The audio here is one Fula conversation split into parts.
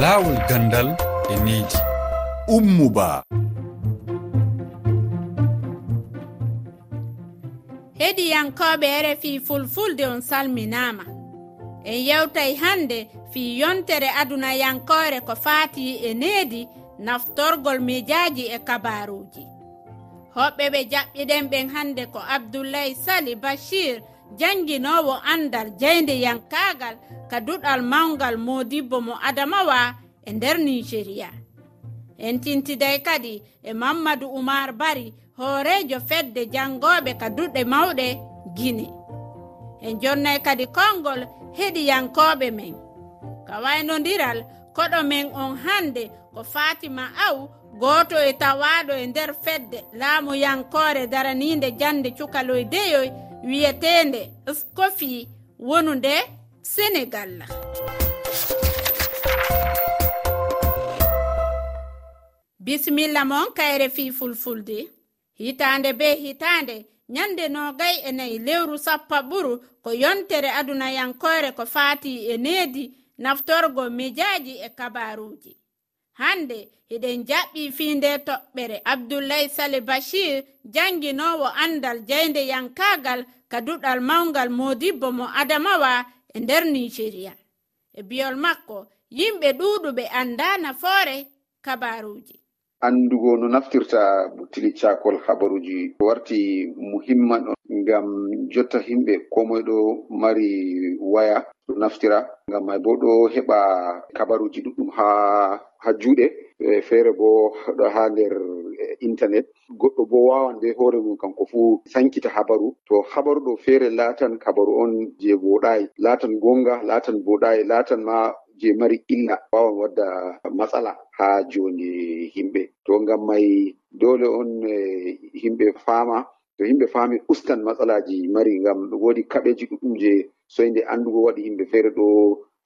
laawol gandal e needi. Ummuba. Heɗiyankoɓe rfi fulfulde on salminama en yewtay hande fi yontere aduna yankore ko fati e needi naftorgol mijaji e kabaruji hoɓɓe ɓe jaɓɓiɗen ɓen hande ko abdoulaye sali bachir jannginowo andal jeyde yankagal ka duɗal mawgal modibbo mo adamawa e nder nigéria en tintiday kadi e mamadou oumar bari hoorejo fedde jangoɓe ka duɗe mawɗe guine en jonnay kadi konngol heɗiyankoɓe men. Ka waynodiral koɗo men on hande ko fatima aw goto e tawaɗo e nder fedde laamu yankore daraninde jande cukaloy deyoy wiyetende scofi wonu nde sénégal bisimilla moon kayre fi fulfulde. Hitande be hitande nyande nogay e nayi lewru sappa ɓuru ko yontere adunayankore ko fati e needi naftorgo mijaji e kabaruji. Hande hiɗen jaɓɓi fiinde toɓɓere abdoulaye sali bachir janginowo andal jeyde yankagal ka duɗal mawgal modibbo mo adamawa e nder nijeriya e biyol makko yimɓe ɗuɗuɓe annda nafoore kabaruuji. Anndugo no naftirta tili cakol habaruji warti muhimman ɗon ngam jotta himɓe komoye ɗo mari waya ɗo naftira. Ngam may bo ɗo heɓa kabaruji ɗuɗɗum ha ha juuɗe. e feere bo ɗo ha nder e, internet. Goɗɗo bo wawan be hoore mum kanko fuu sankita habaru. To habaru ɗo feere laatan kabaru on je voɗayi laatan gonga laatan voɗayi laatan ma je mari illa. Wawan wadda matsala ha joni himɓe. To ngam may dole on e, himɓe faama to himɓe faami ustan matsalaji mari ngam woodi kaɓeji ɗuɗɗum je soyde andugo waɗi himɓe feere ɗo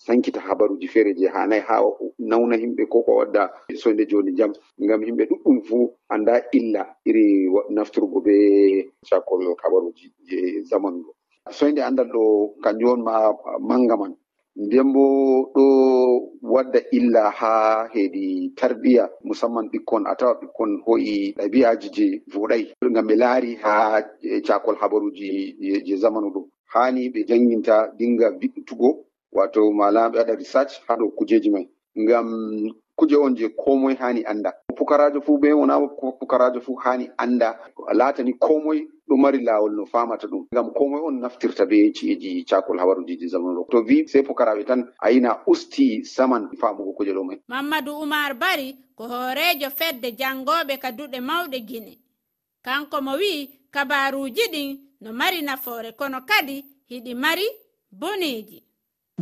sankita habaruji feere je hanayi ha nawna himɓe ko ko wadda sonde joni jam. Ngam himɓe ɗuɗɗum fuu anda illa iri nafturgo be cakol habaruji je zamanu ɗo soyde andal ɗo kanjum on ma manga man. Nden bo ɗo wadda illa ha hedi tarbiya musamman ɓikkon a tawa ɓikkon hoi ɗabi'aji je voɗai. Ngam ɓe laari ha cakol habaruji je zamanu ɗo hani ɓe janginta dinga viɗɗutugo wato mala ɓe waɗa research ha ɗo kujeji mai. Ngam kuje on je komoy hani anda. Pukarajo fu be wona pukarajo fu hani anda. Latani komoy ɗo mari lawol no famata ɗum. Ngam komoy on naftirta be ci'eji cakol habarujiji zamanu. To vi sei pukaraɓe tan ayina usti saman famugo kuje ɗo mai. Mamadou oumar bari ko hoorejo fedde jangoɓe ka duɗe mawɗe guine kanko mo wi kabaruji ɗin no mari nafoore kono kadi hiɗi mari boneji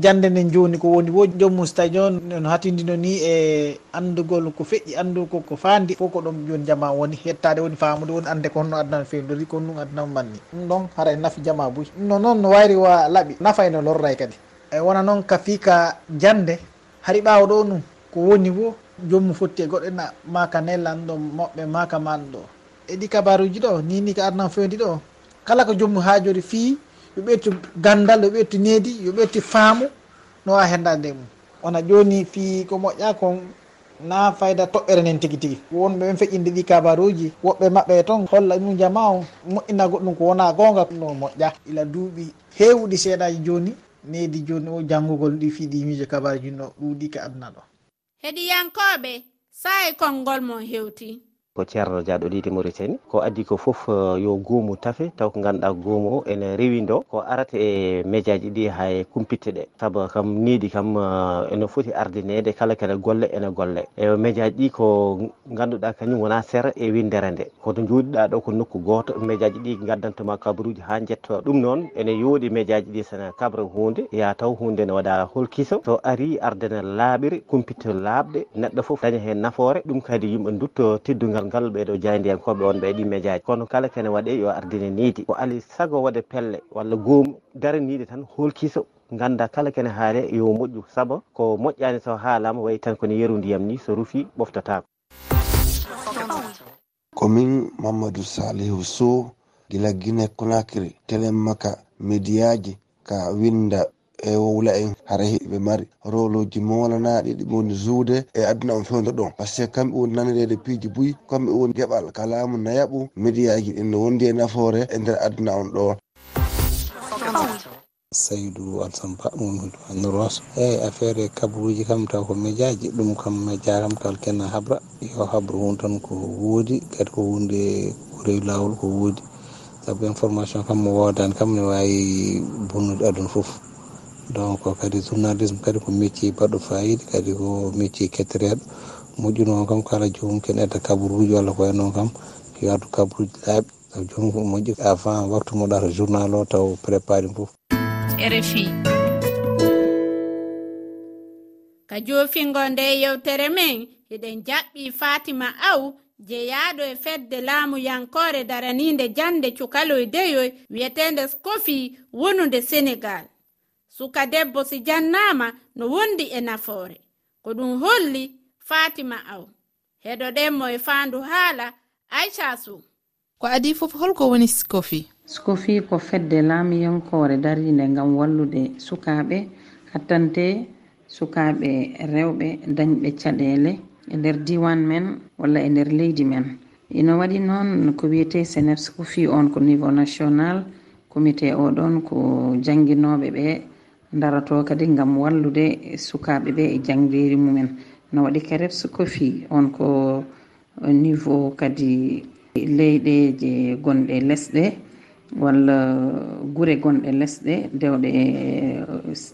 jande nden joni ko woni wo joomum so tawi joni no hatindino ni e andugol ko feƴƴi andu ko ko fandi fof ko ɗum joni jama woni hettade woni famude woni ande ko honno addana fewdori ko ɗum addana manni. Ɗum ɗon hara e nafi jama buy. Ɗum ɗon noon no wayri wa laaɓi nafa ene lorray kadi. E wona noon ka fi jande hari ɓawa ɗo ɗum ko woni wo joomum fotti e goɗɗo na maka nellan ɗo moɓɓe maka man ɗo. E ɗi kabaruji ɗo nini ko adnan fewdi ɗo kala ko joomum hajori fii yo ettu gandal yo ettu needi yo ettu faamu no wawi hendade mum. Wona joni fi ko moƴƴa kon na fayda toɓɓere nen tigui tigui wonɓe ɓen feƴƴinde ɗi kabaruji woɓɓe mabɓe toon holla ɗum jama o moƴƴina goɗɗum ko wona gonga no moƴƴa. Ila duuɓi hewɗi seeɗaji joni needi joni o janngugol ɗi fiiɗi miijo kabaruji no ɗuuɗi ka aduna ɗo. Heɗiyankoɓe sae konngol mon hewti. ko ceerno diaɗo leydi mauritanie. Ko addi ko fof eh, yo goomu tafe taw ko ganduɗa goomu o ene rewindo ko arata e média ji ɗi hay kumpitte ɗe. Saabu kam niidi kam eh, ene foti ardinede kala kene golle ene golle. E média ji ɗi ko ganduɗa kañum wona sera e windere nde. Koto jooɗiɗa ɗo ko nokku goto média ji ɗi gaddantuma kabaruji ha jetto ɗum noon. Ene yooɗi média ji ɗi sene kabra hunde ya taw hunde ne waɗa holkiso so ari ardene laaɓiri kumpitte laaɓɗe. Neɗɗo foof daña hen nafoore. Ɗum kadi yimɓe dutto teddugal ngal ɓeɗo jayndiyankoɓe on ɓe e ɗimme jaaji kono kala kene waɗe yo ardine niidi ko ali saago waɗe pelle walla goomu daraniide tan holkiso ganda kala kene haale yo moƴƴu. Saabu ko moƴƴani so haalama wayi tan kone yeru ndiyam ni so rufi ɓoftatako komin mamadou salihu sow gila guine conakry telemaka médiaji ka winda e wowla en. Hara heɓe mari roloji molanaɗi ɗi woni juude e aduna on fewdo ɗon. Par ce que kamɓe woni nanirede piiji buyi kamɓe woni gueɓal kalamu nayaɓu médiaji ɗin no wondi e nafoore e nder aduna on ɗo. Saydou alsampa momidou annoros eyyi affaire e kabruji kam taw ko médiaji ɗum kam média kam taw kenna habra. Yo habru won tan ko woodi kadi ko hunde ko rewi lawol ko woodi. Saabu information kam mo wodani kam ne wawi bonnude aduna foof donc kadi journalisme kadi ko métier baɗɗo fayida kadi ko métier kettereɗo moƴƴuno kam kala jomum ken edda kabaruji walla ko way noon kam yo addu kabaruji laaɓi. Taw jomum ko moƴƴi. Avant waktu moɗata journal o taw préparé foof rfi ka jofingo nde yewtere men eɗen jaɓɓi fatima aw jeyaɗo e fedde laamu yankore daraninde jande cukaloy deyoy wiyetende scofi wonude sénégal suka debbo si jannama no wondi e nafoore. Ko ɗum holli fatima aw. Heɗoɗenmo e faandu haala aicha su. Ko adi fof holko woni sikofi sikofi ko fedde laamiyankore darinde ngam wallude sukaaɓe hattante sukaaɓe rewɓe dañɓe caɗeele e nder diwan men walla e nder leydi men. Ino waɗi noon ko wiyete senef sikofi on ko niveau national comité oɗon ko jannginoɓe ɓe darato kadi gam wallude sukaɓe ɓe e jangderi mumen. No waɗi karebs kofi on ko niveau kadi leyɗe je gonɗe lesɗe walla gure gonɗe lesɗe dewɗe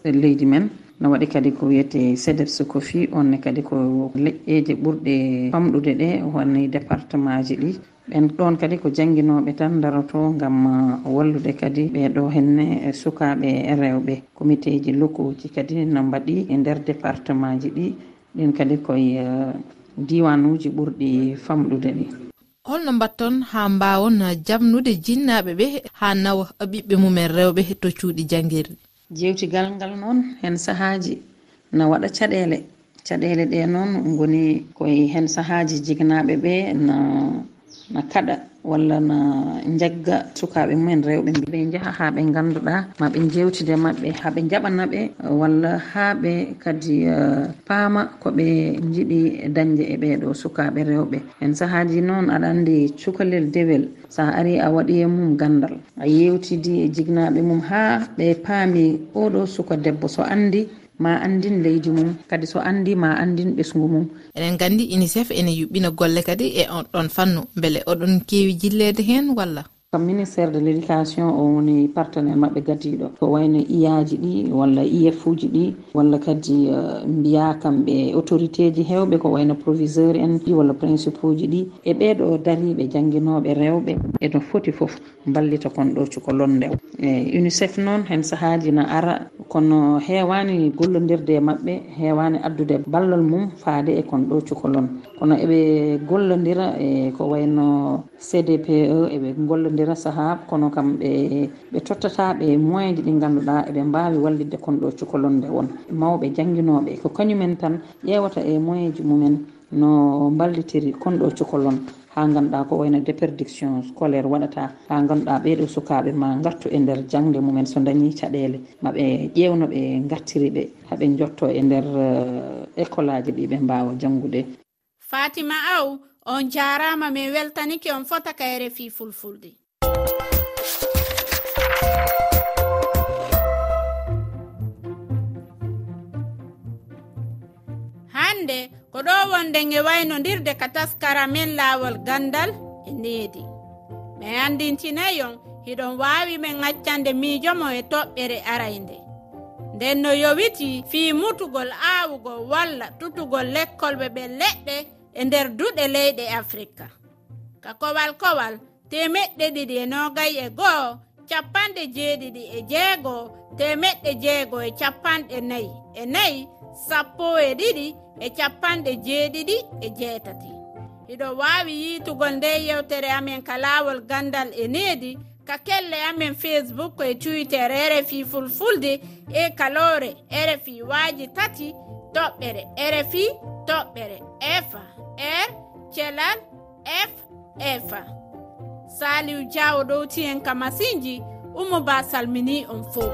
e leydi men. No waɗi kadi ko wiyete sedeps kofi onne kadi ko leƴƴeje ɓurɗe famɗude ɗe woni département ji ɗi. ɓen ɗon kadi ko jangguinoɓe tan daroto gam uh, wallude kadi ɓeɗo henne e sukaɓe e rewɓe. Comité ji lokkuji kadi no mbaɗi e nder département ji ɗi. Ɗin kadi koye uh, diwanuji ɓurɗi famɗude ɗi. Holno mbatton ha mbawon jamnude jinnaɓe ɓe ha nawa ɓiɓɓe mumen rewɓe to cuuɗi jangirɗi jewtigal ngal noon hen sahaji na waɗa caɗele. Caɗele ɗe noon goni koye hen sahaji jignaɓe ɓe na na kaɗa walla na jagga sukaɓe mumen rewɓe ɓe jaaha ha ɓe ganduɗa maɓe jewtide mabɓe ha ɓe jaɓanaɓe walla ha ɓe kadi eh, paama koɓe jiiɗi dañde e ɓeɗo sukaɓe rewɓe. En saahaji noon aɗa andi cukalel dewel. Sa ari a waɗi e mum gandal. A yewtidi e jignaɓe mum ha ɓe paami oɗo suka debbo. So andi ma andin leydi mum. Kadi so andi ma andin ɓesgu mum. Eɗen gandi unicef ene yuɓɓina golle kadi e on ɗon fannu beele oɗon kewi jillede hen walla? kam ministére de l' éducation o woni partenaire maɓɓe gadiɗo ko wayno iyaji ɗi walla if uji ɗi walla kadi eh, mbiya kamɓe autorité ji hewɓe ko wayno proviseur en ɗi walla principe uji ɗi e ɓeɗo dariɓe jangguinoɓe rewɓe eno foti foof ballita kon ɗo cuko londe e unicef noon hen saahaji na ara kono hewani gollodirde e maɓɓe hewani addude ballal mum faade e kon ɗo cukolon kono eɓe gollodira e ko wayno cdpe eɓe gollodira nder saaha kono kam ɓe ɓe tottata ɓe moyen ji ɗi ganduɗa eɓe mbawi wallidde kon ɗo cukalonde won. Mawɓe jangguinoɓe ko kañumen tan ƴewata e moyen ji mumen no ballitiri kon ɗo cukalon ha ganduɗa ko wayno déperdiction scolaire waɗata ha ganduɗa ɓeeɗo sukaɓe ma gartu e nder jangde mumen so dañi caɗele maɓe ƴewno ɓe gartiriɓe haaɓe jotto e nder eh, école aji ɗi ɓe mbawa janggude fatima aw on jarama min weltanike on fota kayre fi fulfulde. hande ko ɗo wonde e waynodirde ka taskara men laawol gandal e needi. Mi andintinayon hiɗon waawi men accande miijomo e toɓɓere araynde. Nden no yowiti fii mutugol aawugol walla tutugol lekkolɓe ɓe leɗɗe e nder duɗe leyɗe afrika. Ka kowal kowal temeɗɗe ɗiɗi e nogay e goo capanɗe jeeɗiɗi e jeego temeɗɗe jeego e capanɗe nayi. E nayi sappo e ɗiɗi e capanɗe jeeɗiɗi e jeetati. Hiɗo wawi yiitugol nde yewtere amen ka laawol gandal e needi ka kelle amen facebook e twitter rfi fulfulde e kalore rfi waaji tati toɓɓere rfi toɓɓere efa r thelal f efa saliw diawo ɗowti en ka masinji umo ba salmini on fo